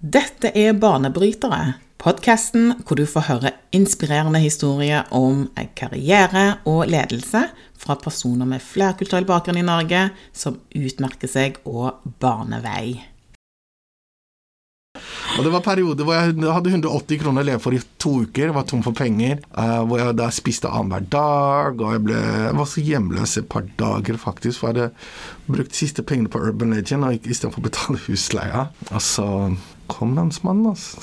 Dette er Banebrytere, podkasten hvor du får høre inspirerende historier om karriere og ledelse fra personer med flerkulturell bakgrunn i Norge som utmerker seg og baner. Og Det var perioder hvor jeg hadde 180 kroner å leve for i to uker, var tom for penger. Uh, hvor jeg da spiste annenhver dag, og jeg, ble, jeg var så hjemløs et par dager faktisk. For jeg hadde brukt siste pengene på Urban Legend istedenfor å betale husleia. Og landsmannen, altså.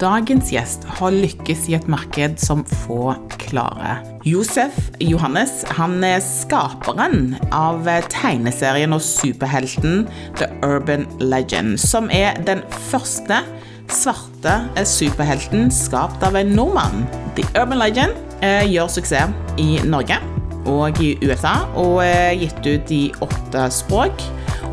Dagens gjest har lykkes i et marked som få klarer. Josef Johannes han er skaperen av tegneserien og superhelten The Urban Legend, som er den første svarte superhelten skapt av en nordmann. The Urban Legend eh, gjør suksess i Norge og i USA, og er gitt ut i åtte språk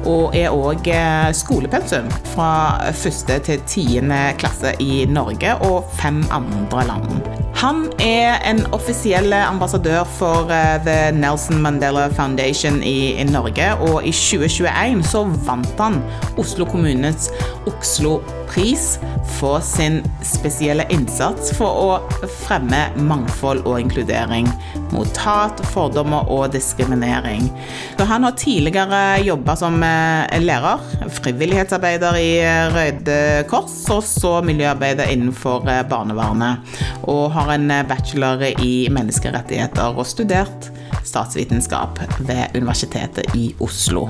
og er òg eh, skolepensum fra første til tiende klasse i Norge og fem andre land. Han er en offisiell ambassadør for eh, The Nelson Mandela Foundation i Norge, og i 2021 så vant han Oslo kommunes Oslo-pris for sin spesielle innsats for å fremme mangfold og inkludering mot hat, fordommer og diskriminering. Så han har tidligere jobba som eh, lærer, frivillighetsarbeider i Røde Kors og så miljøarbeider innenfor eh, barnevernet. Og har en bachelor i menneskerettigheter og studert statsvitenskap ved Universitetet i Oslo.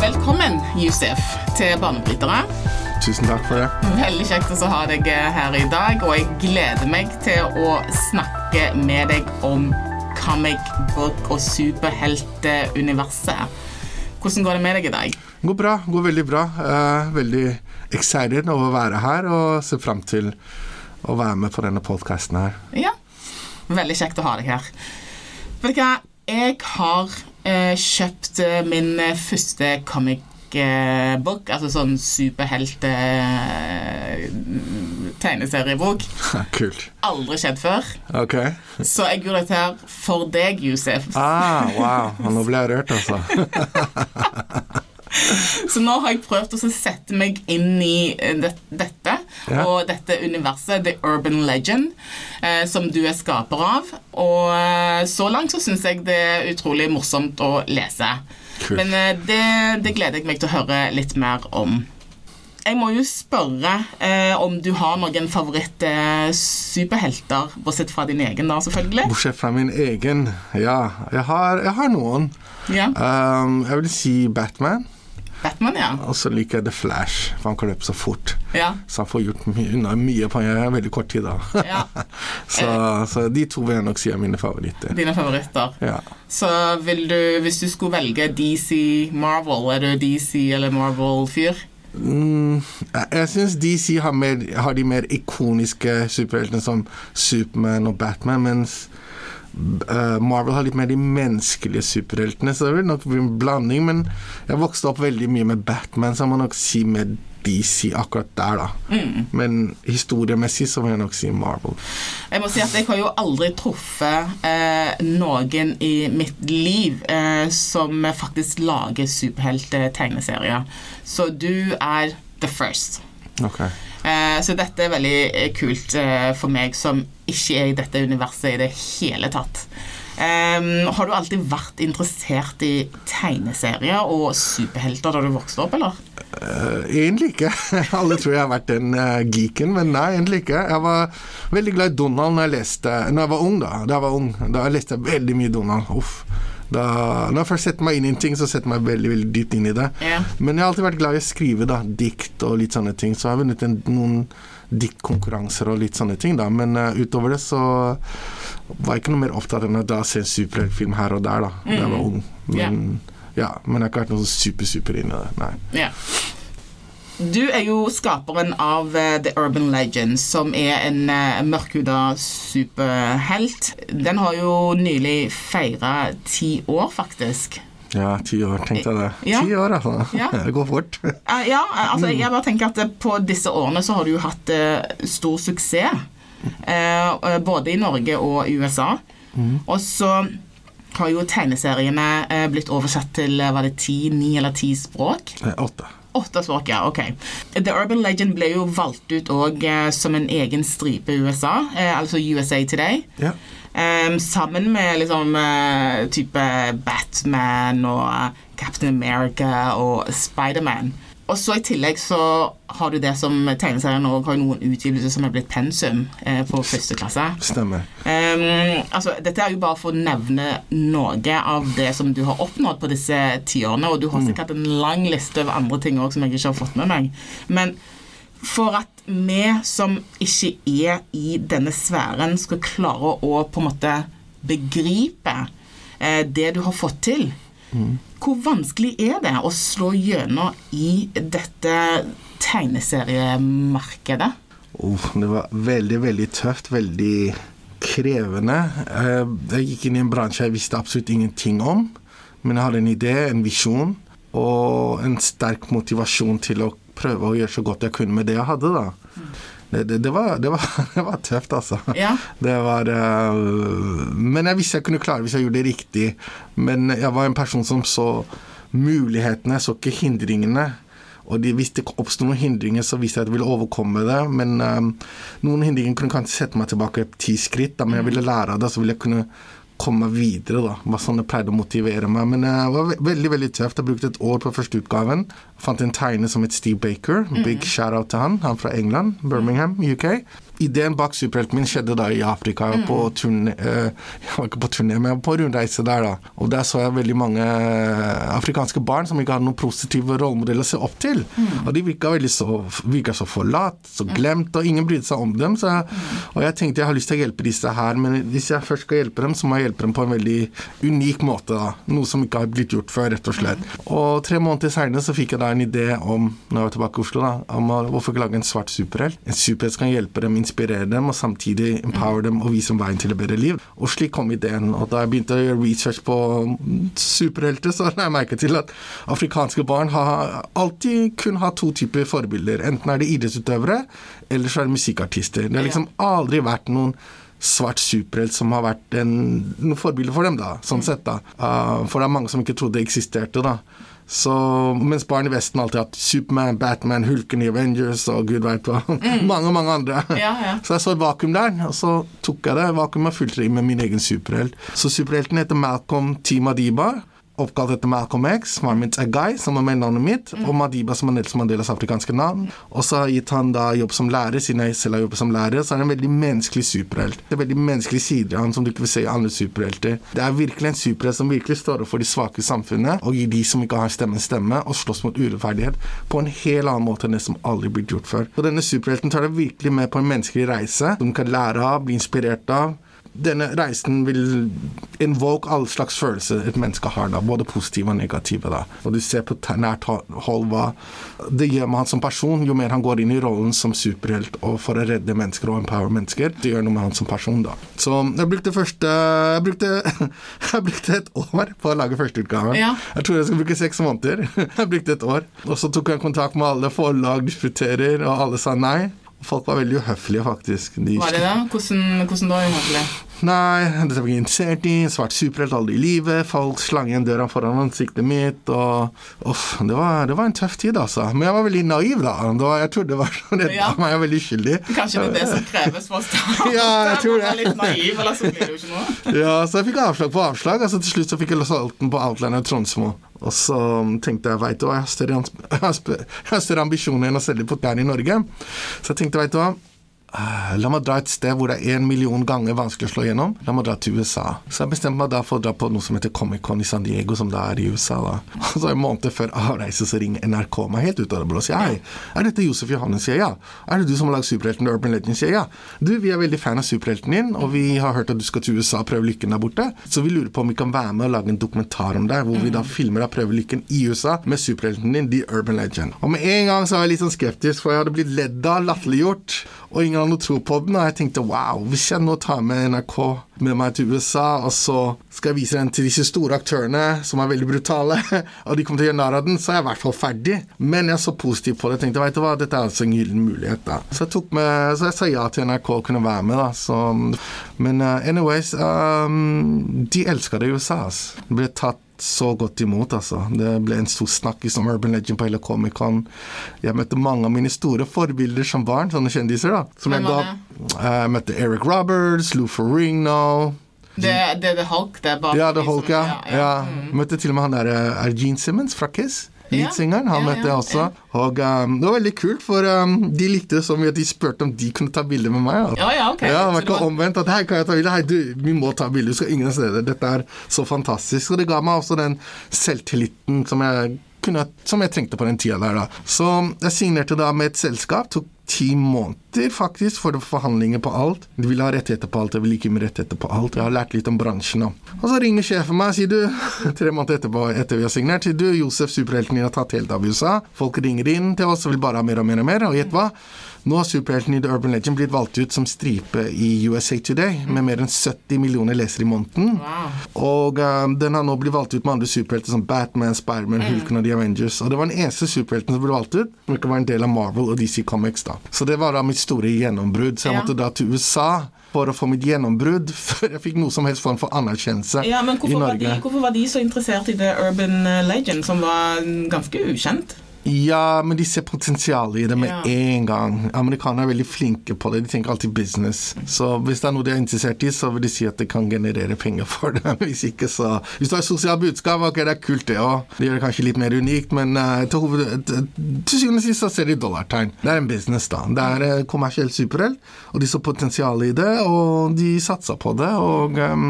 Velkommen, Yusef, til Banebrytere. Tusen takk for det. Veldig kjekt å ha deg her i dag, og jeg gleder meg til å snakke med deg om comic book og superheltuniverset. Hvordan går det med deg i dag? Det går bra. Går veldig bra. Uh, veldig excited over å være her og ser fram til å være med på denne podkasten her. Ja. Veldig kjekt å ha deg her. Vet du hva, jeg har uh, kjøpt min første comic book, altså sånn superhelt-tegneseriebok. Kult. Aldri skjedd før. Ok. Så jeg gjorde dette her for deg, Josef. Ah, wow. Nå ble jeg rørt, altså. Så nå har jeg prøvd å sette meg inn i det, dette ja. og dette universet, The Urban Legend, eh, som du er skaper av. Og eh, så langt så syns jeg det er utrolig morsomt å lese. Cool. Men eh, det, det, gleder jeg meg til å høre litt mer om. Jeg må jo spørre eh, om du har noen favoritt-superhelter, eh, bortsett fra din egen, da, selvfølgelig? Bortsett fra min egen? Ja, jeg har, jeg har noen. Ja. Um, jeg vil si Batman. Batman, ja. Og så liker jeg The Flash, for han kan løpe så fort. Ja. Så han får gjort unna mye på en veldig kort tid, da. Ja. så, så, de to vil jeg nok si er mine favoritter. Dine favoritter. Ja. Så vil du, hvis du skulle velge DC Marvel, er du DC eller Marvel-fyr? Mm, jeg syns DC har, mer, har, de mer ikoniske superheltene som Superman og Batman, mens uh, Marvel har litt mer de menneskelige superheltene, så det vil nok bli en blanding. Men jeg vokste opp veldig mye med Batman, så jeg må nok si med DC akkurat der, da. Mm. Men historiemessig så må jeg nok si Marvel. Jeg må si at jeg har jo aldri truffet eh, noen i mitt liv eh, som faktisk lager superhelttegneserier. Så du er the first. Okay. Eh, så dette er veldig eh, kult eh, for meg som ikke er i dette universet i det hele tatt. Um, har du alltid vært interessert i tegneserier og superhelter da du vokste opp, eller? Egentlig ikke. Alle tror jeg har vært den geeken, men nei, egentlig ikke. Jeg var veldig glad i Donald når jeg leste Når jeg var ung, da. Da jeg var ung, da jeg leste jeg veldig mye Donald. Uff. Da, når jeg først setter meg inn i en ting, så setter jeg meg veldig veldig dypt inn i det. Yeah. Men jeg har alltid vært glad i å skrive da, dikt og litt sånne ting, så jeg har vunnet en, noen diktkonkurranser og litt sånne ting, da. Men uh, utover det så var jeg ikke noe mer opptatt enn å da se en superheltfilm her og der, da mm. da jeg var ung. Men, yeah. ja, men jeg har ikke vært noe super-super inn i det. Nei. Yeah. Du er jo skaperen av uh, The Urban Legend, som er en uh, mørkhuda superhelt. Den har jo nylig feira ti år, faktisk. Ja, ti år, tenkte jeg det. Ja. Ti år, altså. Ja. Det går fort. Eh, Ja, altså jeg bare tenker at eh, på disse årene så har du jo hatt eh, stor suksess. eh, eh, både i Norge og USA. USA. Og så har jo tegneseriene eh, blitt oversatt til eh, var det ti, ni eller ti språk. Eh, Åtte. Åtte språk, ja. Ok. The Urban Legend ble jo valgt ut òg eh, som en egen stripe i USA, eh, altså USA Today. Ja. Um, sammen med liksom uh, type Batman og eh, Captain America og Spiderman. Og så I tillegg så har du det som tegneserien òg har noen utgivelser som er blitt pensum eh, på første klasse. Stemmer. Um, altså, dette er jo bare for å nevne noe av det som du har oppnådd på disse tiårene, og du har sikkert en lang liste over andre ting òg som jeg ikke har fått med meg. Men for at vi som ikke er i denne sfæren, skal klare å på en måte begripe eh, det du har fått til, hvor vanskelig er det å slå gjennom i dette tegneseriemarkedet? Oh, det var veldig, veldig tøft. Veldig krevende. Eh, Jeg gikk inn i en bransje jeg visste absolutt ingenting om. Men jeg hadde en idé, en visjon og en sterk motivasjon til å prøve å gjøre så godt jeg kunne med det jeg hadde. da. Det, det, det, var, det, var, det var tøft, altså. Ja. Det var øh, Men jeg visste jeg kunne klare det hvis jeg gjorde det riktig. Men jeg var en person som så mulighetene, så ikke hindringene. Og de, hvis det oppsto noen hindringer, så visste jeg at jeg ville overkomme det. Men um, noen hindringer kunne kanskje sette meg tilbake ti skritt. Da, men jeg ville lære av det, så ville jeg kunne komme videre. da. Hva sånn det pleide å motivere meg. Men det var ve veldig veldig tøft. Jeg brukte et år på første utgaven. Fant en tegner som het Steve Baker. Big shout-out til han. Han fra England, Birmingham, UK. Ideen bak superhelten min skjedde da i Afrika. Var på turné eh, Jeg var ikke på turné, men jeg var på rundreise der, da. Og der så jeg veldig mange eh, afrikanske barn som ikke hadde noen positive rollemodeller å se opp til. Og de virka så, virka så forlatt, så glemt, og ingen brydde seg om dem. Så jeg, og jeg tenkte jeg har lyst til å hjelpe disse her, men hvis jeg først skal hjelpe dem, så må jeg hjelpe dem på en veldig unik måte. da. Noe som ikke har blitt gjort før, rett og slett. Og tre måneder seinere så fikk jeg da en idé om når jeg var tilbake i Oslo, da, om å, hvorfor ikke lage en svart superhelt. En superhelt som kan hjelpe dem, inspirere dem, og samtidig empower dem og vise dem veien til et bedre liv. Og slik kom ideen. Og da jeg begynte å gjøre research på superhelter, så la jeg merke til at afrikanske barn har alltid kun har to typer forbilder. Enten er det idrettsutøvere, eller så er det musikkartister. Det har liksom aldri vært noen svart superhelt som har vært en, noe forbilde for dem, da, sånn sett. da. Uh, for det er mange som ikke trodde det eksisterte. da. Så, mens barn i Vesten alltid har hatt Superman, Batman, Hulken i Avengers og gud veit hva. mange, mange andre. Ja, ja. Så jeg så et vakuum der, og så tok jeg det vakuumet og fulgte det inn med min egen superhelt. Så superhelten heter Malcolm T. Madiba. Oppkalt etter Malcolm X, Marmint Agai, som er mellomnavnet mitt, og Madiba, som er Nelson Mandelas afrikanske navn. Og så har jeg gitt han da jobb som lærer, siden jeg selv har jobbet som lærer. Så er han en veldig menneskelig superhelt. Det er veldig menneskelig sider av han som du ikke vil se i andre superhelter. Det er virkelig en superhelt som virkelig står opp for de svake i samfunnet, og gir de som ikke har stemme, stemme, og slåss mot urettferdighet på en helt annen måte enn det som aldri blitt gjort før. Og denne superhelten tar deg virkelig med på en menneskelig reise, som du kan lære av, bli inspirert av denne reisen vil invoke all slags følelser et menneske har, da, både positive og negative. da. Og du ser på nært hold hva det gjør med han som person, jo mer han går inn i rollen som superhelt og for å redde mennesker og empower mennesker. Det gjør noe med han som person, da. Så jeg brukte første Jeg brukte, jeg brukte et år på å lage førsteutgaven. Ja. Jeg tror jeg skal bruke seks måneder. Jeg brukte et år. Og så tok jeg kontakt med alle forlag, disputerer, og alle sa nei. Folk var veldig uhøflige, faktisk. De Var det det? Hvordan, hvordan da? Egentlig? Nei, dette var jeg interessert i. Svart superhelt aldri i livet. Folk slang igjen døra foran ansiktet mitt. Og uff, det var, det var en tøff tid, altså. Men jeg var veldig naiv, da. Var, jeg trodde det var så redd Ja. meg. Jeg var veldig uskyldig. Kanskje det er det som kreves for å starte? Ja, jeg tror det. Litt naiv, eller så blir det jo ikke noe. Ja, så jeg fikk avslag på avslag. Altså Til slutt så fikk jeg solgt den på Outlander Tronsmo. Og så tenkte jeg, veit du hva, jeg har større, ambisjoner enn å selge på i Norge. Så jeg tenkte, veit du hva. Eh, La meg dra et sted hvor det er en million ganger vanskelig å slå gjennom. La meg dra til USA. Så jeg bestemte meg da for å dra på noe som heter Comic-Con i San Diego, som da er i USA. da. Og så en måned før avreise så ringer NRK meg helt ut av det blå og sier hei, er dette Josef Johannes? Sier ja. Er det du som har lagd superhelten Urban Legend? Sier ja. Du, vi er veldig fan av superhelten din, og vi har hørt at du skal til USA og prøve lykken der borte. Så vi lurer på om vi kan være med og lage en dokumentar om deg, hvor vi da filmer deg prøve lykken i USA med superhelten din, The Urban Legend. Og med en gang så var jeg litt sånn skeptisk, for jeg hadde blitt ledd av, latterliggjort, og ingen ingen og tro på den, og jeg tenkte wow, hvis jeg nå tar med NRK med meg til USA, og så skal jeg vise den til disse store aktørene som er veldig brutale, og de kommer til å gjøre narr av den, så er jeg i hvert fall ferdig. Men jeg så positivt på det. tenkte, vet du hva, dette er altså en gyllen mulighet, da. Så jeg, tok med, så jeg sa ja til NRK og kunne være med, da. Så, men uh, anyways, um, de elska det i USA. Altså. Det ble tatt så godt imot, altså. Det ble en stor snakkis om Urban Legend på hele Comic-Con. Jeg møtte mange av mine store forbilder som barn, sånne kjendiser, da. Som jeg, da, jeg møtte Eric Roberts, Lou Ferrigno. Det, det er The Hulk, det er bare Ja, The Hulk, ja. ja, ja. Mm. Møtte til og med han der Er Gene Simmons fra Kiss? Leadsingeren. Han møtte jeg også. Og um, det var veldig kult, for um, de likte det så mye at de spurte om de kunne ta bilde med meg. Altså. Ja, ja, ok. Ja, det var ikke omvendt at hei, kan jeg ta bilde? Hei, du, vi må ta bilde, du skal ingen steder. Dette er så fantastisk. Og det ga meg også den selvtilliten som jeg kunne, som jeg trengte på den tida der, da. Så jeg signerte da med et selskap. tok ti måneder faktisk for forhandlinger på alt. De ville ha rettigheter på alt, jeg ville ikke med rettigheter på alt. Jeg har lært litt om bransjen nå. Og så ringer sjefen meg sier du, tre måneder etterpå etter vi har signert, sier du Josef, superhelten din har tatt helt av i USA. Folk ringer inn til oss og vil bare ha mer og mer og mer, og gjett hva? Nå har superhelten i The Urban Legend blitt valgt ut som stripe i USA Today, med mer enn 70 millioner lesere i måneden. Wow. Og um, den har nå blitt valgt ut med andre superhelter som Batman, Spiderman, mm. Hulken og The Avengers. Og det var den eneste superhelten som ble valgt ut, som ikke var en del av Marvel og DC Comics. da. Så det var da mitt store gjennombrudd. Så jeg ja. måtte da til USA for å få mitt gjennombrudd før jeg fikk noe som helst form for anerkjennelse ja, men i Norge. Var de, hvorfor var de så interessert i The Urban Legend, som var ganske ukjent? Ja, men de ser potensialet i det med ja. en gang. Amerikanere er veldig flinke på det. De tenker alltid business. Så hvis det er noe de er interessert i, så vil de si at det kan generere penger for dem. Hvis ikke, så Hvis du har sosialt budskap, ok, det er kult, det òg. Det gjør det kanskje litt mer unikt, men uh, til, hoved, til syvende og sist så ser de dollartegn. Det er en business, da. Det er uh, kommersiell superhelt, og de så potensialet i det, og de satsa på det. Og, um,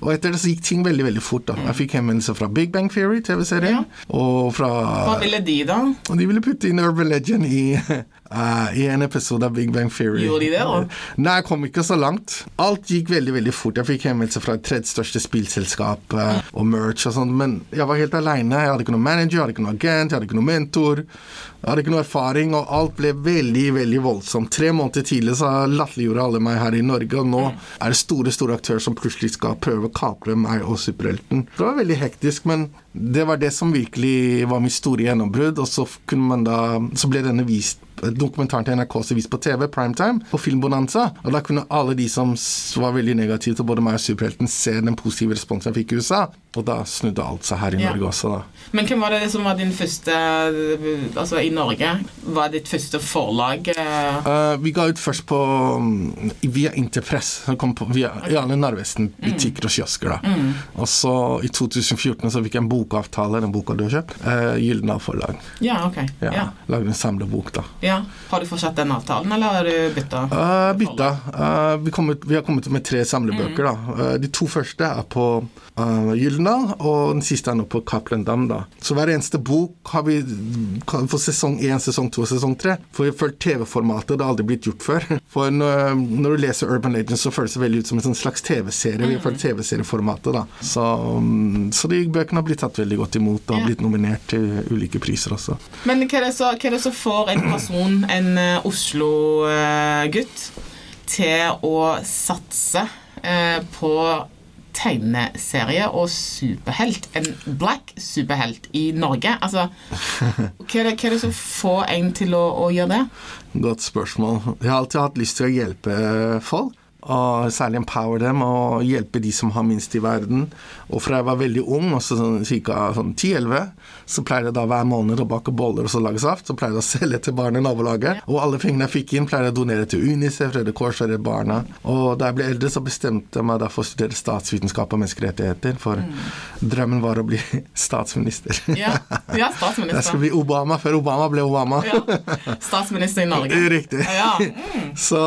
og etter det så gikk ting veldig, veldig fort. da. Jeg fikk henvendelser fra Big Bang Theory, TV-serien, ja. og fra Hva ville de, da? Da? Og de ville putte inn Urban Legend i, uh, i en episode av Big Bang Theory. Gjorde de det, da? Nei, jeg kom ikke så langt. Alt gikk veldig veldig fort. Jeg fikk henvendelse fra tredje største spillselskap uh, og merch og sånt, men jeg var helt aleine. Jeg hadde ikke noen manager, jeg hadde ikke noen agent, jeg hadde ikke noen mentor. Jeg hadde ikke noe erfaring, og alt ble veldig veldig voldsomt. Tre måneder tidligere så latterliggjorde alle meg her i Norge, og nå er det store store aktører som plutselig skal prøve å kapre meg og superhelten. Det var veldig hektisk, men det var det som virkelig var mitt store gjennombrudd. Og så, da, så ble denne vist dokumentaren til NRK som vist på TV, primetime, på Filmbonanza. Og da kunne alle de som var veldig negative til både meg og superhelten, se den positive responsen jeg fikk i USA. Og da snudde alt seg her i Norge også, da. Men hvem var det som var din første Altså i Norge? Var ditt første forlag? Uh, vi ga ut først på um, via Interpress. Kom på, via okay. i alle Narvesen-butikker mm. og kiosker, da. Mm. Og så i 2014 så fikk jeg en bokavtale, den boka du har kjøpt. Uh, Gyldendal Forlag. Ja, ok. Ja, ja. Lagde en samlebok, da. Ja. Har du fortsatt den avtalen, eller har du bytta? Uh, bytta. Uh, vi, kommet, vi, har kommet med tre samlebøker, mm. Uh, de to første er på uh, Gyldendal, og den siste er nå på Cappelen Dam, da. Så hver eneste bok har vi for sesong én, sesong to og sesong tre. For vi har fulgt TV-formatet, det har aldri blitt gjort før. For når, når, du leser Urban Legends, så føles det veldig ut som en sånn slags TV-serie. Vi har fulgt mm. TV-serieformatet, da. Så, um, så, de bøkene har blitt tatt veldig godt imot og har blitt nominert til ulike priser også. Men hva er det så, hva er det så får en person, en uh, Oslo-gutt, til å satse uh, på tegneserie og superhelt. En black superhelt i Norge. Altså, hva er det, hva er det som får en til å, å gjøre det? Godt spørsmål. Jeg har alltid hatt lyst til å hjelpe folk og særlig empower dem og hjelpe de som har minst i verden. Og fra jeg var veldig ung, også sånn ca. Sånn 10-11, så pleier jeg da hver måned å bake boller og så lage saft. Så pleier jeg å selge til barn i nabolaget. Og alle pengene jeg fikk inn, pleier jeg å donere til Unicef, Røde Kors og Redd Barna. Og da jeg ble eldre, så bestemte jeg meg da for å studere statsvitenskap og menneskerettigheter. For mm. drømmen var å bli statsminister. Ja, ja statsminister. Jeg skulle bli Obama før Obama ble Obama. Ja. Statsminister i Norge. Riktig. Ja. Mm. Så,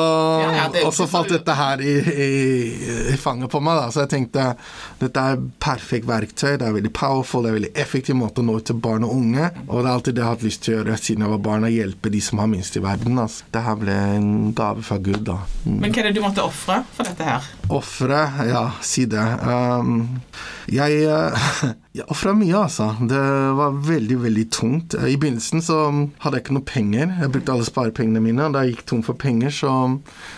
og så falt dette her i, i, i, fanget på meg. Da. Så jeg tenkte dette er perfekt verktøy. Det er veldig powerful, det er veldig effektiv måte å nå ut til barn og unge. Og det er alltid det jeg har hatt lyst til å gjøre siden jeg var barn, å hjelpe de som har minst i verden. Altså. Det her ble en gave fra Gud, da. Mm. Men hva er det du måtte ofre for dette her? Ofre? Ja, si det. Um, jeg, jeg ofra mye, altså. Det var veldig, veldig tungt. I begynnelsen så hadde jeg ikke noe penger. Jeg brukte alle sparepengene mine, og da jeg gikk tom for penger, så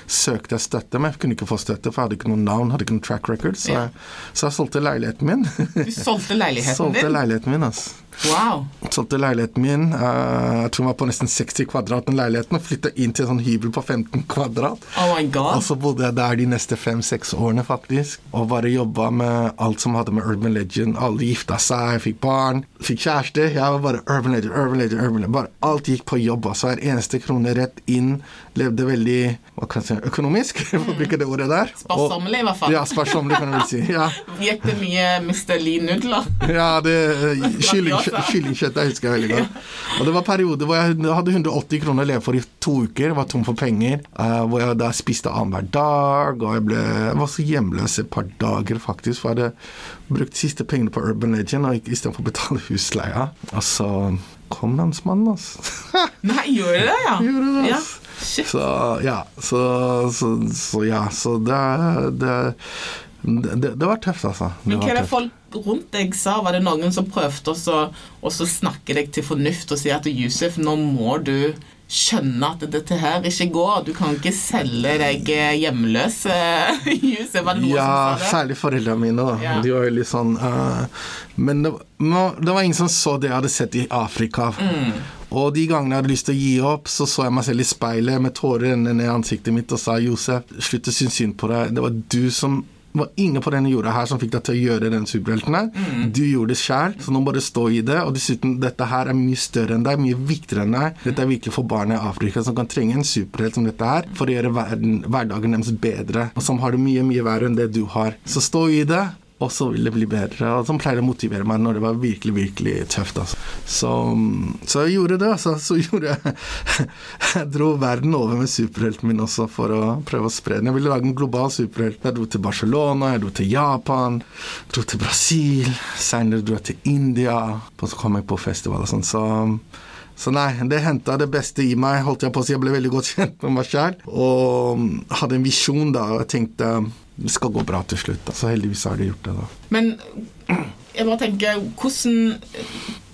søkte jeg støtte, men jeg kunne ikke få støtte, for jeg hadde ikke noe navn, hadde ikke noe track record, så jeg, så jeg solgte leiligheten min. Du solgte leiligheten din? solgte leiligheten min, altså. Wow. Solgte leiligheten min. eh, jeg tror den var på nesten 60 kvadrat, den leiligheten, og flytta inn til en sånn hybel på 15 kvadrat. Oh my Og så bodde jeg der de neste fem-seks årene, faktisk. Og bare jobba med alt som hadde med Urban Legend. Alle gifta seg, fikk barn, fikk kjæreste. Jeg var bare Urban Legend, Urban Legend, Urban Legend. Bare alt gikk på jobb. Altså hver eneste krone rett inn. Levde veldig hva kan jeg si, økonomisk, for å bruke det ordet der. Sparsommelig, i hvert fall. Ja, sparsommelig, kan du vel si. Ja, Gikk det mye Mr. Lee-nudler? ja det eh, kylling- Kyllingkjøttet husker jeg veldig godt. Og det var perioder hvor jeg hadde 180 kroner å leve for i to uker. Var tom for penger. eh, hvor jeg da spiste annenhver dag. Og jeg, ble, jeg var så hjemløs et par dager, faktisk. For jeg hadde brukt de siste pengene på Urban Legend og istedenfor å betale husleia. Og så kom landsmannen, altså. Nei, gjorde det, ja? Gjorde det, ja. ass. Shit. Så ja, så, så, så ja, så det, det, det, det var tøft, altså. Men hva er det folk rundt deg sa? Var det noen som prøvde å snakke deg til fornuft og si at Yusuf, nå må du skjønne at dette her ikke går. Du kan ikke selge deg eh, hjemløs. Josef Yusuf, Ja, særlig foreldrene mine. da Ja. De var veldig sånn uh, Men det, det var ingen som så det jeg hadde sett i Afrika. Mm. Og de gangene jeg hadde lyst til å gi opp, så så jeg meg selv i speilet med tårer rennende ned i ansiktet mitt og sa Josef, slutt å synes synd på deg. Det var du som var ingen på denne jorda her som fikk deg til å gjøre den superhelten her. Mm. Du gjorde det sjæl, så nå bare stå i det. Og dessuten, dette her er mye større enn deg, mye viktigere enn deg. Dette er virkelig for barn i Afrika som kan trenge en superhelt som dette her for å gjøre verden, hverdagen deres bedre, og som har det mye, mye verre enn det du har. Så stå i det. Og så vil det bli bedre. Og som pleier å motivere meg når det var virkelig, virkelig tøft. Altså. Så, så jeg gjorde det. Altså. Så gjorde jeg Jeg dro verden over med superhelten min også for å prøve å spre den. Jeg ville lage en global superhelt. Jeg dro til Barcelona, jeg dro til Japan, jeg dro til Brasil. Senere dro jeg til India. Og så kom jeg på festival og sånn. Så så nei, det henta det beste i meg. holdt Jeg på å si Jeg ble veldig godt kjent med meg sjæl. og hadde en visjon da. Og jeg tenkte det skal gå bra til slutt. Da. Så heldigvis har de gjort det, da. Men jeg bare tenker hvordan,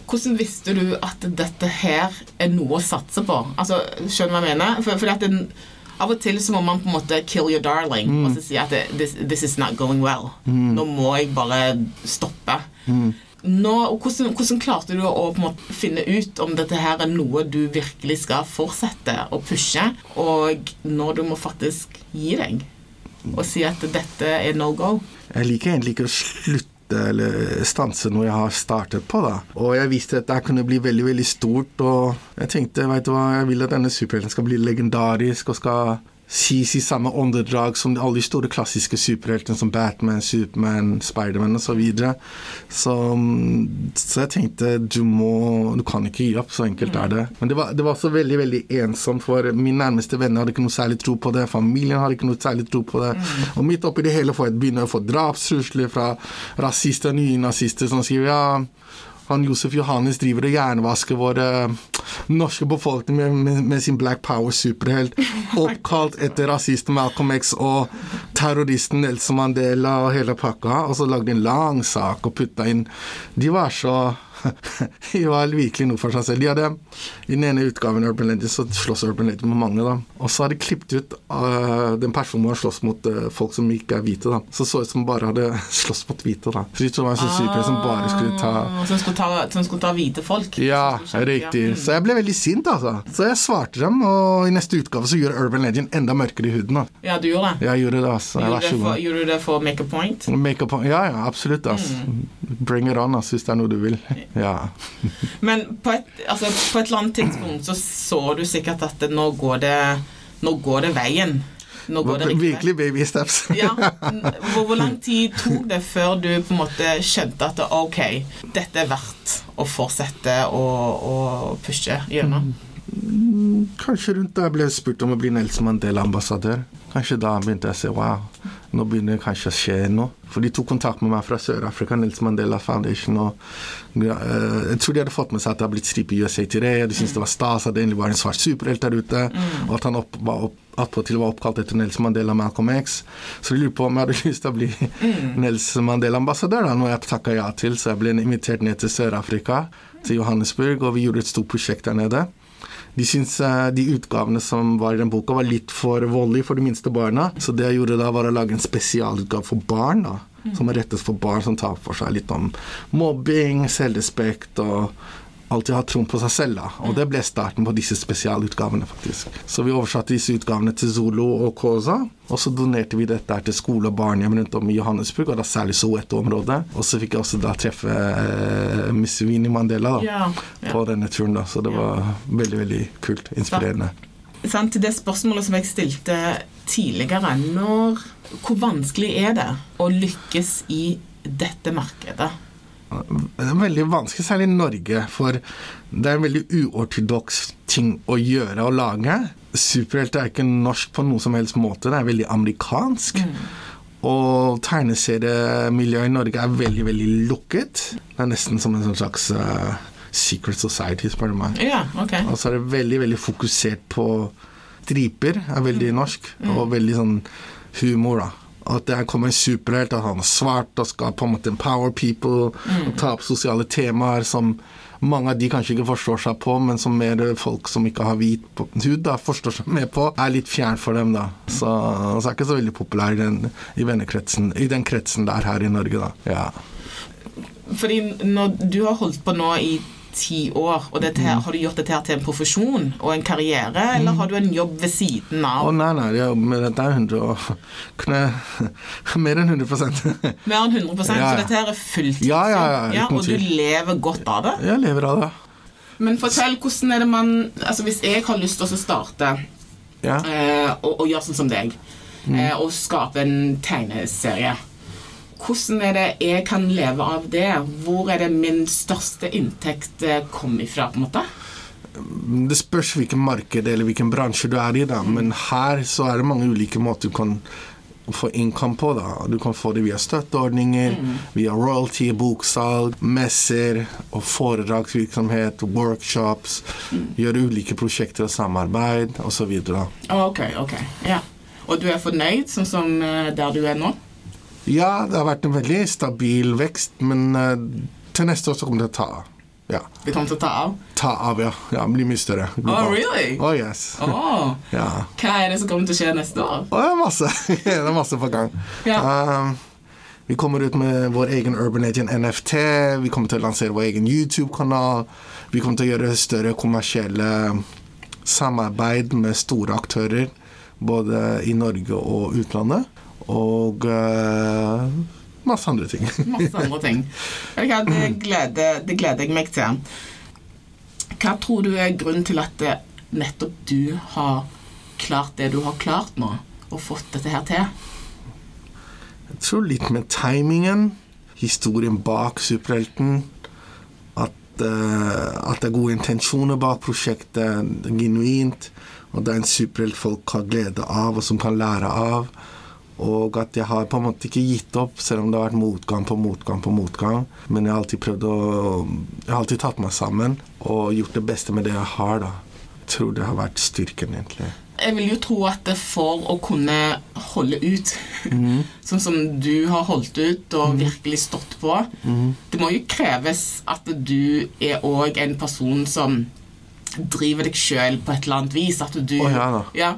hvordan visste du at dette her er noe å satse på? Altså, Skjønner du hva jeg mener? For, for den, Av og til så må man på en måte kill your darling Mm. og så si at det, this, this is not going well. Nå må jeg bare stoppe. Mm. Nå, hvordan, hvordan klarte du å på en måte finne ut om dette her er noe du virkelig skal fortsette å pushe, og når du må faktisk gi deg og si at dette er no go? Jeg liker egentlig ikke å slutte eller stanse noe jeg har startet på, da. Og jeg visste at dette kunne bli veldig, veldig stort, og jeg tenkte, veit du hva, jeg vil at denne superhelten skal bli legendarisk og skal sies i samme åndedrag som alle de store klassiske superheltene som Batman, Superman, Spiderman osv. Så, videre. så Så jeg tenkte du må Du kan ikke gi opp, så enkelt er det. Men det var, det var også veldig veldig ensomt, for mine nærmeste venner hadde ikke noe særlig tro på det. Familien hadde ikke noe særlig tro på det. Og midt oppi det hele får jeg begynne å få drapstrusler fra rasister og nynazister som skriver ja han Josef Johannes driver og jernvasker vår eh, norske befolkning med, med, med sin Black Power-superhelt. Oppkalt etter rasisten Malcolm X og terroristen Nelson Mandela og hele pakka. Og så lagde de en lang sak og putta inn De var så De var virkelig noe for seg selv. De hadde, I den ene utgaven av Urban Legends så slåss Urban Legends med mange. da Og så hadde de klippet ut uh, den personen hvor han slåss mot uh, folk som ikke er hvite. da Så så ut som bare hadde slåss mot hvite. da Så det var en sånn superhelt som bare skulle ta Ah, Som skulle ta, som skulle ta hvite folk? ja, Som riktig. ja. Så jeg ble veldig sint, altså. Så jeg svarte dem, og i neste utgave så gjør Urban Legend enda mørkere i huden. da Ja, du gjorde det. Jeg gjorde det, altså. Gjorde, det for, gjorde du det for make a point? Makeup Ja, ja, absolutt, altså. Mm. Bring it on, altså, hvis det er noe du vil. Ja. Men på et, altså, på et eller annet tidspunkt så så du sikkert at det, nå går det Nå går det veien. Nå går det riktig. Virkelig baby steps. Ja, hvor, hvor lang tid tok det før du på en måte skjønte at ok, dette er verdt å fortsette å, å pushe gjennom? Kanskje rundt da jeg ble spurt om å bli Nelson Mandela-ambassadør. Kanskje da begynte jeg å se wow, nå begynner det kanskje å skje noe. For de tok kontakt med meg fra Sør-Afrika, Nils Mandela Foundation. Og eh, jeg tror de hadde fått med seg at det hadde blitt stripe i USA Today, og de syntes det var stas at det egentlig var en svart superhelt der ute, og at han opp, var opp, attpåtil var oppkalt etter Nelson Mandela Malcolm X. Så de lurte på om jeg hadde lyst til å bli Nelson Mandela-ambassadør, da, noe jeg takka ja til. Så jeg ble invitert ned til Sør-Afrika, til Johannesburg, og vi gjorde et stort prosjekt der nede. De syntes eh, de utgavene som var i den boka, var litt for voldelige for de minste barna. Så det jeg gjorde da, var å lage en spesialutgave for barn. da, Som er rettet for barn som tar for seg litt om mobbing, selvrespekt og alltid har troen på seg selv. da, Og det ble starten på disse spesialutgavene, faktisk. Så vi oversatte disse utgavene til Zolo og Kosa, og så donerte vi dette til skole og barnehjem rundt om i Johannesburg, og da særlig Soweto-området. Og så fikk jeg også da treffe eh, Miss Winnie Mandela da, Ja, ja. på denne turen, da, så det var veldig, veldig kult. Inspirerende. Sant, til det spørsmålet som jeg stilte tidligere, når, hvor vanskelig er det å lykkes i dette markedet? Det er veldig vanskelig, særlig i Norge, for det er en veldig uortodoks ting å gjøre og lage. Superhelter er ikke norsk på noen som helst måte, det er veldig amerikansk. Og tegneseriemiljøet i Norge er veldig, veldig lukket. Det er nesten som en sånn slags uh, secret society, spør du meg. Ja, ok. Og så er det veldig, veldig fokusert på striper, er veldig norsk, og veldig sånn humor, da. At det kommer en superhelt, at han er svart og skal på en måte empower people og ta opp sosiale temaer som mange av de kanskje ikke forstår seg på, men som mer folk som ikke har hvit hud, da, forstår seg med på, er litt fjern for dem, da. Så, så er ikke så veldig populær i den, i vennekretsen, i den kretsen der her i Norge, da. Ja. Fordi når du har holdt på nå i ti år, og dette her, har du gjort dette her til en profesjon og en karriere, eller har du en jobb ved siden av? Å oh, nei, nei, ja, dette er 100 og kunne, Mer enn 100 Mer enn 100 så Ja, Så dette her er fullt Ja, ja, ja, og du lever godt av det? Jeg lever av det. Men fortell, hvordan er det man Altså, hvis jeg har lyst til å starte Ja. eh, og, og gjøre sånn som deg, Mm. eh, og skape en tegneserie hvordan er det jeg kan leve av det? Hvor er det min største inntekt eh, kom ifra, på en måte? Det spørs hvilken marked eller hvilken bransje du er i, da. Men her så er det mange ulike måter du kan få income på. da. Du kan få det via støtteordninger, via royalty, boksalg, messer og foredragsvirksomhet, workshops. Gjøre ulike prosjekter og samarbeid osv. Ok, ok, ja. Og du er fornøyd sånn som eh, der du er nå? Ja, det har vært en veldig stabil vekst, men eh, til neste år så kommer det til å ta av. Ja. Vi kommer til å ta av? Ta av, ja. ja bli mye større. Oh, really? Oh, yes. Oh. Ja. Hva er det som kommer til å skje neste år? Oh, det er masse. det er masse på gang. Ja. Um, vi kommer ut med vår egen Urban Agent NFT. Vi kommer til å lansere vår egen YouTube-kanal. Vi kommer til å gjøre større kommersielle samarbeid med store aktører. Både i Norge og utlandet. Og uh, masse andre ting. Masse andre ting. Det gleder, det gleder jeg meg til. Hva tror du er grunnen til at det, nettopp du har klart det du har klart nå, og fått dette her til? Jeg tror litt med timingen, historien bak superhelten, at, uh, at det er gode intensjoner bak prosjektet, genuint, og det er en superhelt folk har glede av, og som kan lære av. Og at jeg har på en måte ikke gitt opp, selv om det har vært motgang på motgang på motgang. Men jeg har alltid prøvd å Jeg har alltid tatt meg sammen og gjort det beste med det jeg har, da. Jeg tror det har vært styrken, egentlig. Jeg vil jo tro at for å kunne holde ut, sånn som du har holdt ut og virkelig stått på Det må jo kreves at du er òg en person som driver deg sjøl på et eller annet vis. At du oh, ja ja.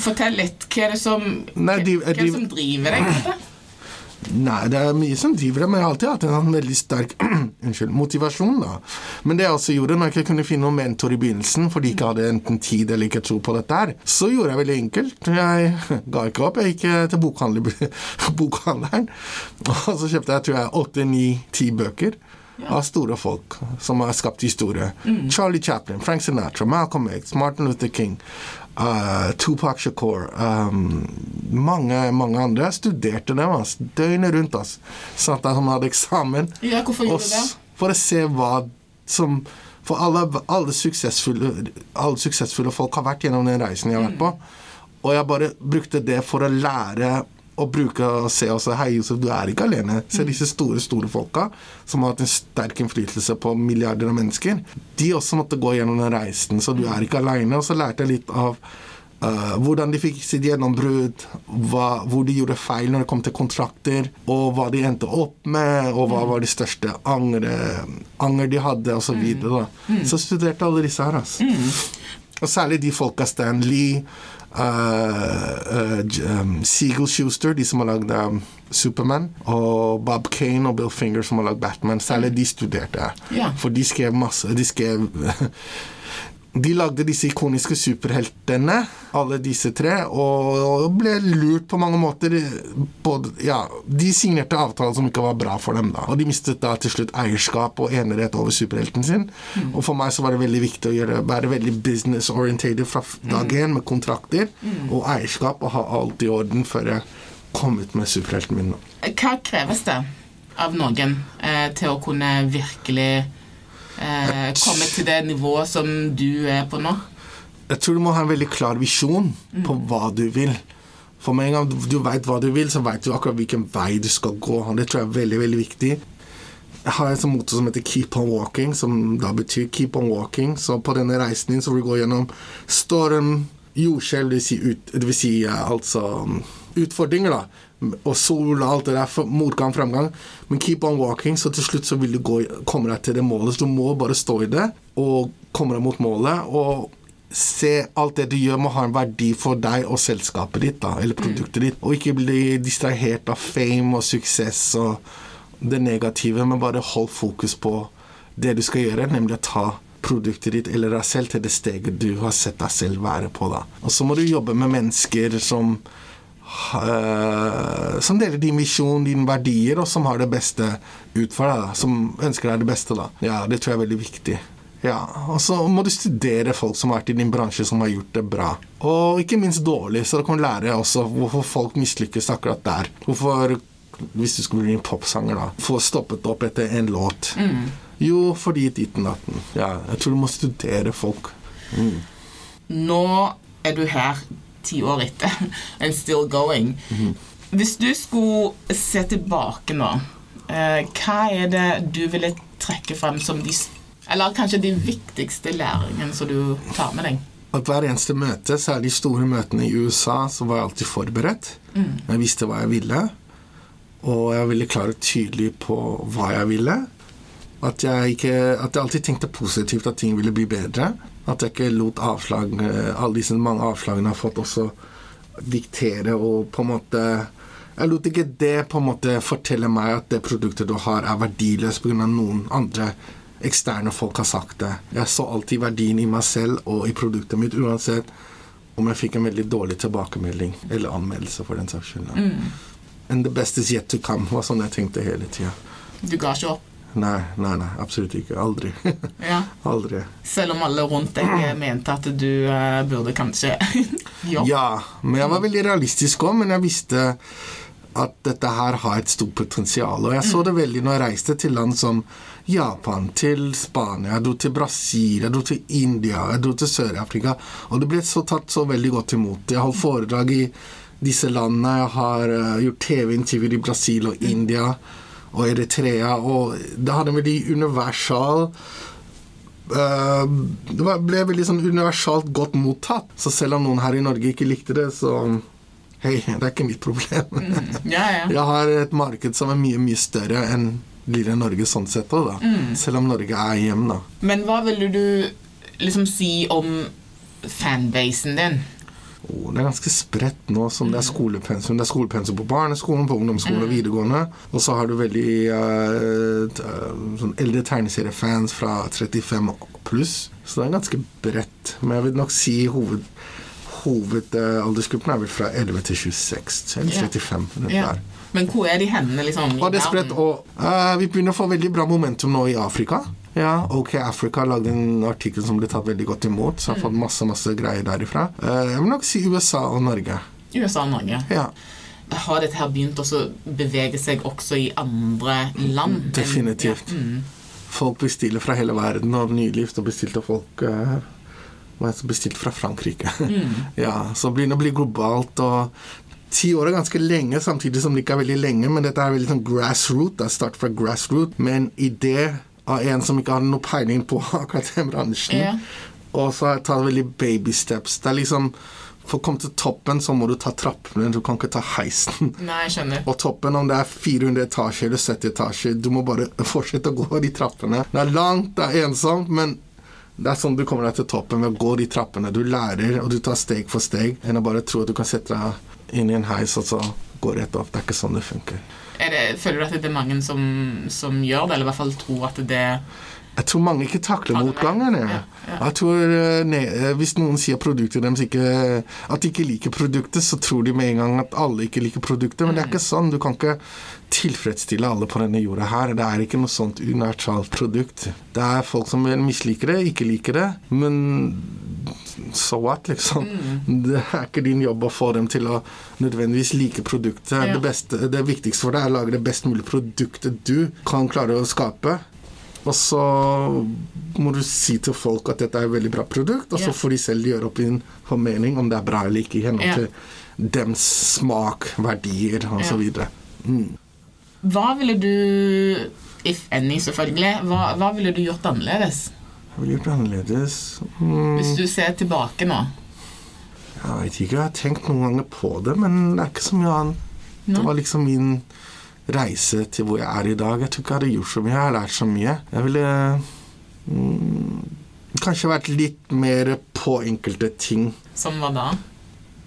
Fortell litt. Hva er det som, Nei, de- hva det de- som driver deg? Nei, det er mye som driver deg, men jeg har alltid hatt en sånn veldig sterk unnskyld, motivasjon. da. Men det jeg også gjorde når jeg ikke kunne finne noen mentor i begynnelsen, fordi jeg ikke hadde enten tid eller ikke tro på dette her, så gjorde jeg veldig enkelt. Jeg ga ikke opp. Jeg gikk eh, til bokhandler, bokhandleren, og så kjøpte jeg tror jeg åtte, ni, ti bøker. Av store folk som har skapt historie. Charlie Chaplin, Frank Sinatra, Malcolm X, Martin Luther King, uh, Tupac Shakur um, mange, mange andre. Jeg studerte dem altså, døgnet rundt. Altså. Satt der som hadde eksamen. Ja, hvorfor gjorde du det? For å se hva som For alle, alle, suksessfulle, alle suksessfulle folk har vært gjennom den reisen jeg har vært på. Og jeg bare brukte det for å lære å bruke og se også Hei, Josef, du er ikke alene. Se disse store, store folka som har hatt en sterk innflytelse på milliarder av mennesker. De også måtte gå gjennom den reisen, så du er ikke alene. Og så lærte jeg litt av Uh, hvordan de fikk sitt gjennombrudd, hvor de gjorde feil når det kom til kontrakter, og hva de endte opp med, og hva var de største angre, anger de hadde, osv. Så, videre, mm. så studerte alle disse her. Altså. Mm. Og særlig de folka Stan Lee, uh, uh, um, Seagull Schuster, de som har lagd um, Superman, og Bob Kane og Bill Finger, som har lagd Batman. Særlig de studerte jeg. Yeah. For de skrev masse De skrev de lagde disse ikoniske superheltene, alle disse tre, og ble lurt på mange måter. Både, ja, de signerte avtaler som ikke var bra for dem, da. Og de mistet da til slutt eierskap og enerett over superhelten sin. Mm. Og for meg så var det veldig viktig å gjøre, være veldig business-orientated fra dag én, med kontrakter mm. og eierskap, og ha alt i orden før jeg kom ut med superhelten min. Hva kreves det av noen eh, til å kunne virkelig eh, komme til det nivået som du er på nå? Jeg tror du må ha en veldig klar visjon mm. på hva du vil. For med en gang du veit hva du vil, så veit du akkurat hvilken vei du skal gå. Det tror jeg er veldig, veldig viktig. Jeg har en motor som heter 'Keep on walking', som da betyr 'keep on walking'. Så på denne reisen din så vil du gå gjennom storm, jordskjelv, det vil si, ut, det vil si altså utfordringer, da og sol og alt det der, motgang, framgang. Men keep on walking, så til slutt så vil du gå, komme deg til det målet. Så du må bare stå i det og komme deg mot målet. Og se alt det du gjør, må ha en verdi for deg og selskapet ditt, da, eller produktet ditt. Og ikke bli distrahert av fame og suksess og det negative, men bare hold fokus på det du skal gjøre, nemlig å ta produktet ditt eller deg selv til det steget du har sett deg selv være på. da. Og så må du jobbe med mennesker som som deler din visjon, dine verdier, og som har det beste ut for deg. Da. Som ønsker deg det beste. da. Ja, Det tror jeg er veldig viktig. Ja, Og så må du studere folk som har vært i din bransje, som har gjort det bra. Og ikke minst dårlig, så du kan lære også hvorfor folk mislykkes akkurat der. Hvorfor, hvis du skulle bli en popsanger, da, få stoppet opp etter en låt. Mm. Jo, fordi ditten datten. Ja, jeg tror du må studere folk. Mm. Nå er du her ti år etter. And still going. Mm. Hvis du skulle se tilbake nå, eh, hva er det du ville trekke frem som de Eller kanskje de viktigste læringene som du tar med deg? At hver eneste møte, særlig de store møtene i USA, så var jeg alltid forberedt. Mm. Jeg visste hva jeg ville. Og jeg var veldig klar og tydelig på hva jeg ville. At jeg, ikke, at jeg alltid tenkte positivt at ting ville bli bedre. At jeg ikke lot avslag, eh, alle disse mange avslagene jeg har fått, også diktere og på en måte Jeg lot ikke det på en måte fortelle meg at det produktet du har, er verdiløst pga. noen andre eksterne folk har sagt det. Jeg så alltid verdien i meg selv og i produktet mitt, uansett om jeg fikk en veldig dårlig tilbakemelding eller anmeldelse, for den saks skyld. Mm. And the best is yet to come, var sånn jeg tenkte hele tida. Du ga ikke opp? Nei, nei, nei, absolutt ikke. Aldri. Ja. Aldri. Selv om alle rundt deg mente at du uh, burde kanskje jobbe? Ja, men jeg var veldig realistisk òg, men jeg visste at dette her har et stort potensial. Og jeg så det veldig når jeg reiste til land som Japan, til Spania, jeg dro til Brasil, jeg dro til India, jeg dro til Sør-Afrika. Og det ble så tatt så veldig godt imot. Jeg holdt foredrag i disse landene. Jeg har uh, gjort TV-intervjuer i Brasil og India og Eritrea, og det hadde en veldig universal uh, Det ble veldig sånn universalt godt mottatt. Så selv om noen her i Norge ikke likte det, så Hei, det er ikke mitt problem. Mm, ja, ja. Jeg har et marked som er mye, mye større enn lille Norge sånn sett òg, da. Mm. Selv om Norge er hjem, da. Men hva ville du liksom si om fanbasen din? Oh, det er ganske spredt nå. som Det er skolepensum Det er skolepensum på barneskolen, på ungdomsskolen og mm. videregående. Og så har du veldig uh, sånn eldre tegneseriefans fra 35 pluss. Så det er ganske bredt. Men jeg vil nok si hoved, hovedaldersgruppen er vel fra 11 til 26. Eller 35. Ja. Men hvor er de hendene liksom, og det er spredt, og uh, Vi begynner å få veldig bra momentum nå i Afrika. Ja, OK Africa lagde en artikkel som ble tatt veldig godt imot. Så jeg har fått mm. masse masse greier derifra. Uh, jeg vil nok si USA og Norge. USA og Norge. Ja. Har dette her begynt å bevege seg også i andre land? Definitivt. Mm. folk bestiller fra hele verden, og nylig så bestilte folk uh, bestilt fra Frankrike. Mm. ja, så begynner det å bli globalt. og Ti år er ganske lenge, samtidig som det ikke er veldig lenge, men dette er veldig sånn grassroot. Det er start fra grassroot, men i idé av en som ikke hadde noe peiling på akkurat den bransjen. Ja. Og så har jeg tatt veldig baby steps. Det er liksom For å komme til toppen, så må du ta trappene. Du kan ikke ta heisen. Nei, jeg skjønner. Og toppen, om det er 400 etasjer eller 70 etasjer, du må bare fortsette å gå de trappene. Det er langt, det er ensomt, men det er sånn du kommer deg til toppen ved å gå de trappene. Du lærer, og du tar steg for steg, enn å bare tro at du kan sette deg inn i en heis og så gå rett opp. Det er ikke sånn det funker. Det, føler du at det er mange som, som, gjør det, eller i hvert fall tror at det jeg tror mange ikke takler motgangen. Ja, ja. Jeg tror eh, ne, eh, Hvis noen sier produktet deres ikke At de ikke liker produktet, så tror de med en gang at alle ikke liker produktet. Men det er mm. ikke sånn. Du kan ikke tilfredsstille alle på denne jorda her. Det er ikke noe sånt unøytralt produkt. Det er folk som misliker det, ikke liker det. Men so what, liksom. Mm. Det er ikke din jobb å få dem til å nødvendigvis like produktet. Ja. Det, beste, det viktigste for deg er å lage det best mulige produktet du kan klare å skape. Og så må du si til folk at dette er et veldig bra produkt, og så får de selv gjøre opp en formening om det er bra eller ikke i henhold til dems smak, verdier osv. Mm. Hva ville du, if any selvfølgelig, hva, hva ville du gjort annerledes? Hva ville gjort annerledes? Mm. Hvis du ser tilbake nå? Jeg vet ikke, jeg har tenkt noen ganger på det, men det er ikke så mye annet. No. Det var liksom min reise til hvor jeg er i dag. Jeg tror ikke jeg hadde gjort så mye. Jeg har lært så mye. Jeg ville mm, kanskje vært litt mer på enkelte ting. Som hva da?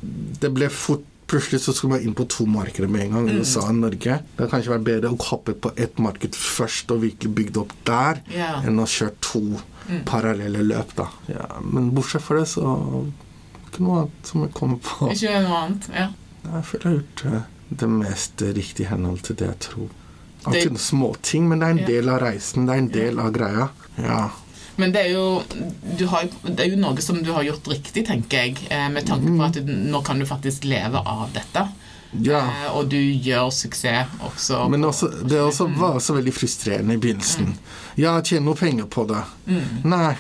Det ble fort Plutselig så skulle man inn på to markeder med en gang, mm. USA og Norge. Det har kanskje vært bedre å hoppe på ett marked først og virkelig bygd opp der, ja. enn å kjøre to mm. parallelle løp, da. Ja, men bortsett fra det, så ikke noe annet som jeg kommer på. Ikke noe annet, ja. Jeg føler jeg har gjort det det mest riktige i henhold til det jeg tror. Alltid småting, men det er en del av reisen. Det er en del av greia. Ja. Men det er, jo, har, det er jo noe som du har gjort riktig, tenker jeg, eh, med tanke på at at nå kan du faktisk leve av dette. Ja. Eh, og du gjør suksess også. Men også, det også var også veldig frustrerende i begynnelsen. Mm. Ja, tjene noe penger på det. Mm. Nei.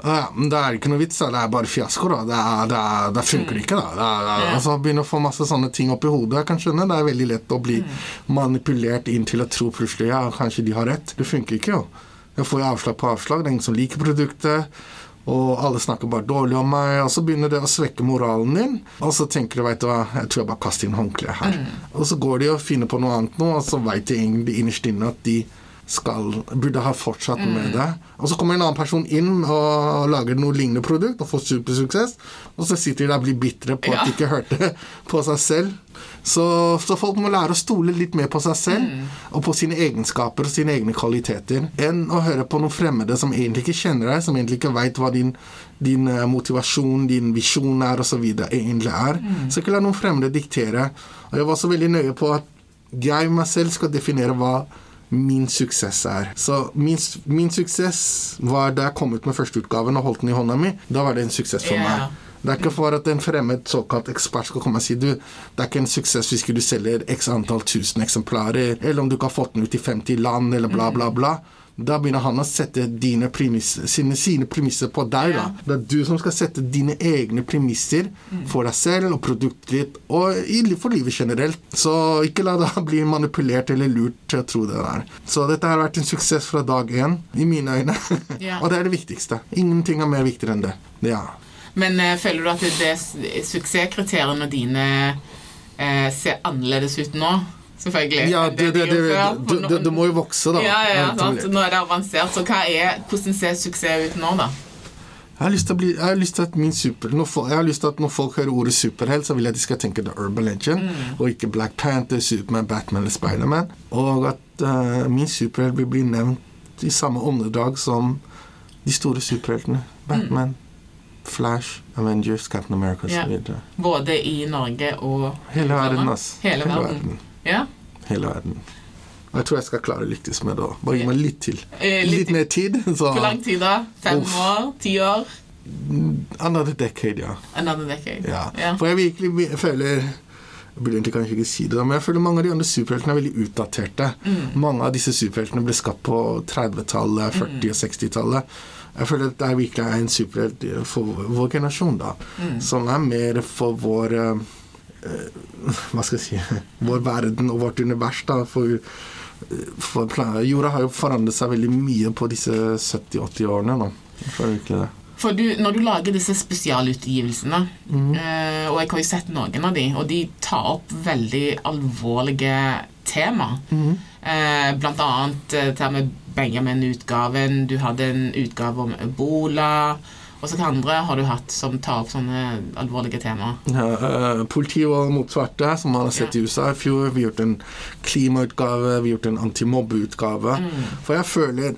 Ja, men det er ikke noe vits, det er bare fiasko. da Det, er, det, er, det funker mm. ikke. da det er, ja. altså, begynner å få masse sånne ting opp i hodet. Jeg kan skjønne Det er veldig lett å bli mm. manipulert inn til å tro plutselig ja, kanskje de har rett. Det funker ikke, jo. Jeg får avslag på avslag. Det er ingen som liker produktet. Og alle snakker bare dårlig om meg, og så begynner det å svekke moralen din. Og så tenker du, veit du hva, jeg tror jeg bare kaster inn håndkleet her. Mm. Og så går de og finner på noe annet nå, og så veit de egentlig innerst inne at de skal, burde ha fortsatt mm. med det. Og så kommer en annen person inn og lager noe lignende produkt og får supersuksess, og så sitter de der og blir bitre på ja. at de ikke hørte på seg selv. Så, så, folk må lære å stole litt mer på seg selv mm. og på sine egenskaper og sine egne kvaliteter, enn å høre på noen fremmede som egentlig ikke kjenner deg, som egentlig ikke veit hva din, din, eh, motivasjon, din visjon er, osv. egentlig er. Mm. Så ikke la noen fremmede diktere. Og jeg var også veldig nøye på at jeg meg selv skal definere hva min suksess er. Så min, min suksess var da jeg kom ut med førsteutgaven og holdt den i hånda mi. Da var det en suksess for yeah. meg. Det er ikke for at en fremmed såkalt ekspert skal komme og si du, det er ikke en suksess hvis du selger x antall tusen eksemplarer, eller om du ikke har fått den ut i 50 land, eller bla, bla, bla. Da begynner han å sette premisser, sine, sine, premisser på deg. da. Det er du som skal sette dine egne premisser for deg selv og produktet ditt, og for livet generelt. Så ikke la deg bli manipulert eller lurt til å tro det der. Så dette har vært en suksess fra dag én, i mine øyne. og det er det viktigste. Ingenting er mer viktigere enn det. Ja. Men uh, føler du at det suksesskriteriene dine uh, ser annerledes ut nå? Selvfølgelig. Ja, det, det, det, det, må jo vokse, da. Ja, ja, sant? Nå er det avansert. Så er, hvordan ser suksess ut nå, da? Jeg har lyst til, bli, jeg har lyst til at min super, jeg har lyst til at når folk hører ordet superhelt, så vil jeg at de skal tenke The Urban Legend, mm. og ikke Black Panther, Superman, Batman eller Spiderman. Og at uh, min superhelt vil bli nevnt i samme åndedrag som de store superheltene. Batman, mm. Flash, Avengers, Captain America osv. Ja. Både i Norge og Hele verden, altså. Hele, Hele verden. verden. Ja. Hele verden. Og jeg tror jeg skal klare å lykkes med det. Bare gi meg litt til. Eh, litt, litt mer tid. Så. Hvor lang tid da? Fem Uff. år? Ti år? Another decade, ja. Another decade. Ja. ja. For jeg virkelig føler Jeg burde egentlig kanskje ikke si det, men jeg føler mange av de andre superheltene er veldig utdaterte. Mange av disse superheltene ble skapt på 30-tallet, 40- og 60-tallet. Jeg føler at det er virkelig en superhelt for vår generasjon, da. Som er mer for vår eh, Hva skal jeg si Vår verden og vårt univers, da. For, eh, for jorda har jo forandret seg veldig mye på disse 70-80 årene, da. Føler ikke det. For du, når du lager disse spesialutgivelsene, eh, og jeg har jo sett noen av de, og de tar opp veldig alvorlige tema. Eh, blant annet eh, det her med Benjamin-utgaven, du hadde en utgave om ebola, og så hva andre har du hatt som tar opp sånne alvorlige temaer? Ja, eh, Politivold mot svarte, som man har sett i USA i fjor. Vi har gjort en klimautgave, vi har gjort en antimobbeutgave. For jeg føler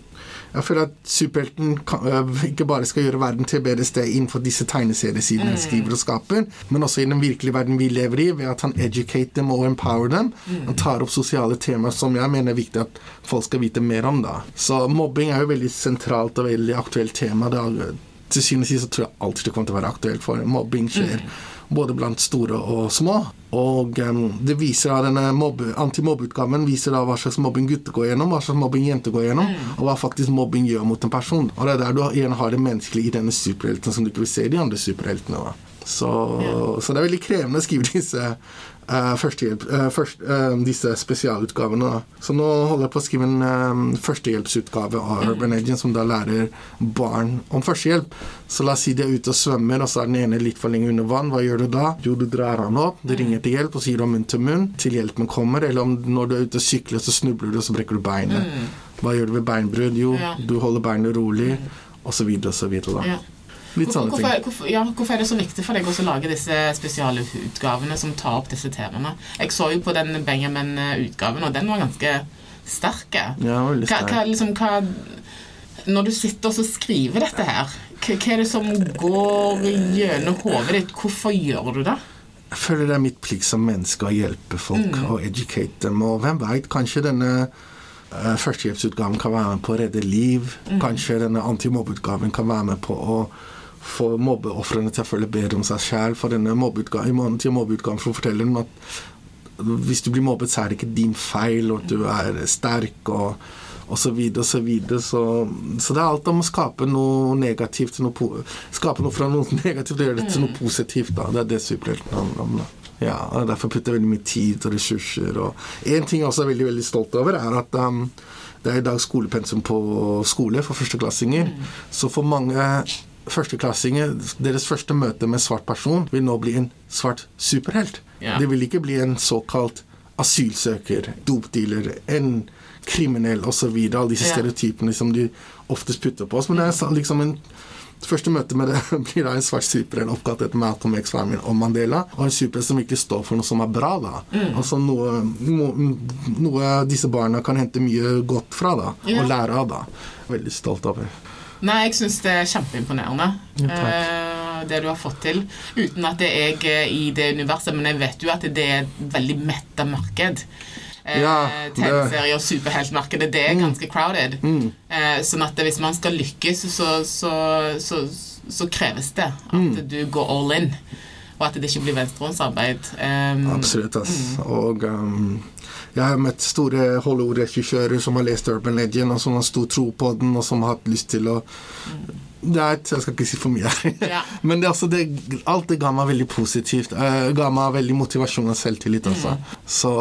jeg føler at superhelten kan- uh, ikke bare skal gjøre verden til et bedre sted innenfor disse tegneseriesidene han skriver og skaper, men også i den virkelige verden vi lever i, ved at han educate dem og empower dem. Han tar opp sosiale temaer som jeg mener er viktig at folk skal vite mer om. da. Så mobbing er jo veldig sentralt og veldig aktuelt tema. Det er, til syvende og sist så tror jeg alltid det kommer til å være aktuelt, for mobbing skjer både blant store og små. Og um, det viser da denne mobbe- antimobbeutgaven viser da hva slags mobbing gutter går gjennom, hva slags mobbing jenter går gjennom, og hva faktisk mobbing gjør mot en person. Og det er der du igjen har det menneskelige i denne superhelten som du ikke vil se i de andre superheltene. da. Så, så det er veldig krevende å skrive disse eh, førstehjelp, uh, først, uh, disse spesialutgavene. Så nå holder jeg på å skrive en eh, førstehjelpsutgave av Urban Agent, som da lærer barn om førstehjelp. Så la oss si de er ute og svømmer, og så er den ene litt for lenge under vann. Hva gjør du da? Jo, du drar han opp, du ringer til hjelp og sier om munn til munn til hjelpen kommer. Eller om når du er ute og sykler, så snubler du, og så brekker du beinet. Hva gjør du ved beinbrudd? Jo, du holder beinet rolig, videre. da. Ja. Litt sånne ting. hvorfor, hvorfor, ja, hvorfor er det så viktig for deg å lage disse spesialutgavene som tar opp disse temaene? Jeg så jo på den Benjamin-utgaven, og den var ganske sterk. Ja, veldig Hva, sterk. hva, liksom, hva Når du sitter og skriver dette her, hva, hva er det som går gjennom hodet ditt? Hvorfor gjør du det? Jeg føler det er mitt plikt som menneske å hjelpe folk og educate dem. Og hvem veit, kanskje denne uh, førstehjelpsutgaven kan være med på å redde liv. Kanskje denne antimobbeutgaven kan være med på å få mobbeofrene til å føle bedre om seg sjæl. For denne i for å forteller dem at hvis du blir mobbet, så er det ikke din feil, og at du er sterk og og så videre og så videre. Så, så det er alt om å skape noe negativt til noe Skape noe fra noe negativt og gjøre det til noe positivt. da. Det er det superhelten handler om. da. Ja, og Derfor putter jeg veldig mye tid og ressurser. Og en ting jeg også er veldig veldig stolt over, er at um, det er i dag skolepensum på skole for førsteklassinger. Så for mange førsteklassinger, deres første møte med svart person vil nå bli en svart superhelt. Ja. Det vil ikke bli en såkalt asylsøker, dopdealer, en kriminell osv. Alle disse Ja. stereotypene som de oftest putter på oss. Men det er liksom en første møte med det blir da en svart superhelt oppkalt etter Malcolm X, Farmin og Mandela. Og en superhelt som virkelig står for noe som er bra. da. Mm. Altså noe, noe, disse barna kan hente mye godt fra da, Ja. og lære av. da. Veldig stolt over. Nei, jeg syns det er kjempeimponerende, Ja, eh, det du har fått til. Uten at det er jeg i det universet, men jeg vet jo at det er et veldig metta marked. Uh, Ja, TV-serier og superheltmarkedet, det er ganske crowded. Eh, sånn at hvis man skal lykkes, så, så, så, så kreves det at Mm. du går all in. Og at det ikke blir venstrehåndsarbeid. Um, Absolutt. ass. Og um, jeg har møtt store Hollywood-regissører som har lest Urban Legend, og som har stor tro på den, og som har hatt lyst til å det er Jeg skal ikke si for mye. Ja. Men det, altså, det, alt det ga meg veldig positivt. Uh, ga meg veldig motivasjon og selvtillit også. Så,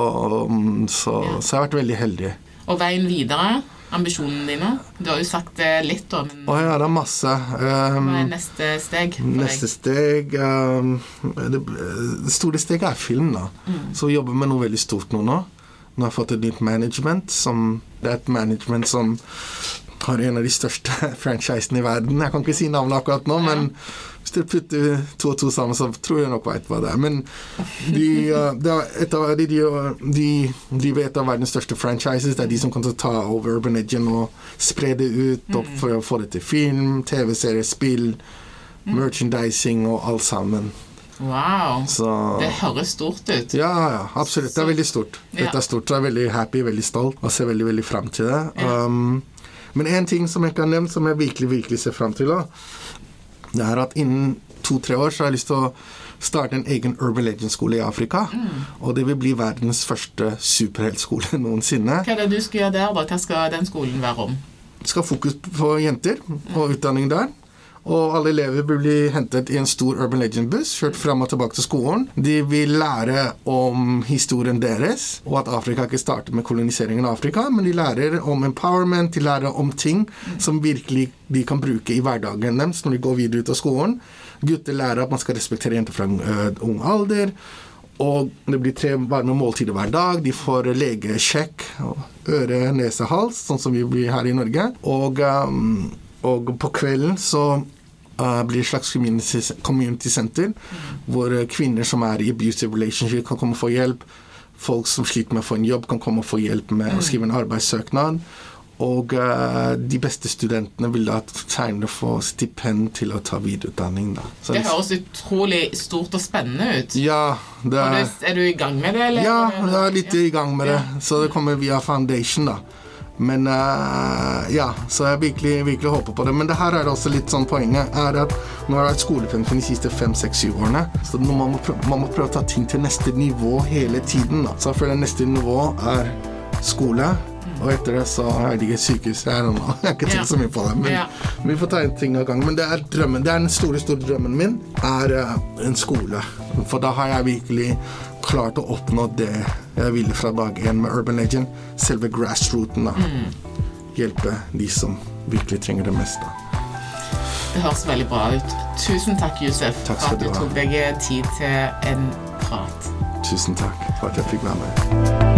um, så, Ja. så jeg har vært veldig heldig. Og veien videre, ambisjonene dine. Du har jo sagt det litt, da, men Og ja, det er masse. Um, hva er neste steg for Neste steg um, det, det store steget er film, da. Så vi jobber med noe veldig stort nå. Nå Nå har jeg fått et nytt management. Som, det er et management som har en av de største franchisene i verden. Jeg kan ikke si navnet akkurat nå, men hvis dere putter to og to sammen, så tror jeg nok veit hva det er. Men de, uh, det er et av, de, de, de driver et av verdens største franchises. Det er de som kan ta over Urban Legend og spre det ut og for å få det til film, TV-serier, spill, merchandising og alt sammen. Wow. Så Det høres stort ut. ja, ja, absolutt. Det er veldig stort. Dette er stort. Så jeg er veldig happy, veldig stolt og ser veldig veldig frem til det. Ja. Um, men en ting som jeg ikke har nevnt, som jeg virkelig virkelig ser frem til, da, det er at innen to-tre år så har jeg lyst til å starte en egen Urban Legend-skole i Afrika. Og det vil bli verdens første superheltskole noensinne. Hva er det du skal gjøre der, da? Hva skal den skolen være om? Skal fokus på jenter og utdanning der. Og alle elever vil bli hentet i en stor Urban Legend-buss, kjørt fram og tilbake til skolen. De vil lære om historien deres, og at Afrika ikke startet med koloniseringen av Afrika, men de lærer om empowerment, de lærer om ting som virkelig de kan bruke i hverdagen deres når de går videre ut av skolen. Gutter lærer at man skal respektere jenter fra en ung alder. Og det blir tre varme måltider hver dag. De får legesjekk. Øre, nese, hals, sånn som vi blir her i Norge. Og, um, og på kvelden så uh, blir det et slags community, community center, hvor uh, kvinner som er i abusive relationship, kan komme og få hjelp. Folk som sliter med å få en jobb, kan komme og få hjelp med å skrive en arbeidssøknad. Og uh, de beste studentene vil da tegne få stipend til å ta videreutdanning. Da. Så Det høres utrolig stort og spennende ut. ja, det er, er du i gang med det, eller? ja, jeg er litt i gang med det. Så det kommer via Foundation, da. Men uh, ja, så jeg virkelig, virkelig håper på det. Men det her er også litt sånn poenget er at nå har det vært skolepensjon de siste fem, seks, syv årene. Så nå må man, prøve, man må prøve å ta ting til neste nivå hele tiden. Da. Så jeg føler neste nivå er skole. Og etter det så er det ikke sykehus. Jeg, jeg har ikke tenkt så mye på det. Men Ja. vi får ta en ting av gangen. Men det er drømmen. Det er den store, store drømmen min. Er uh, en skole. For da har jeg virkelig klart å oppnå det jeg ville fra dag én med Urban Legend. Selve grassrooten. da. Hjelpe de som virkelig trenger det mest. da. Det høres veldig bra ut. Tusen takk, Josef, Takk for at du du tok deg tid til en prat. Tusen takk for at jeg fikk være med.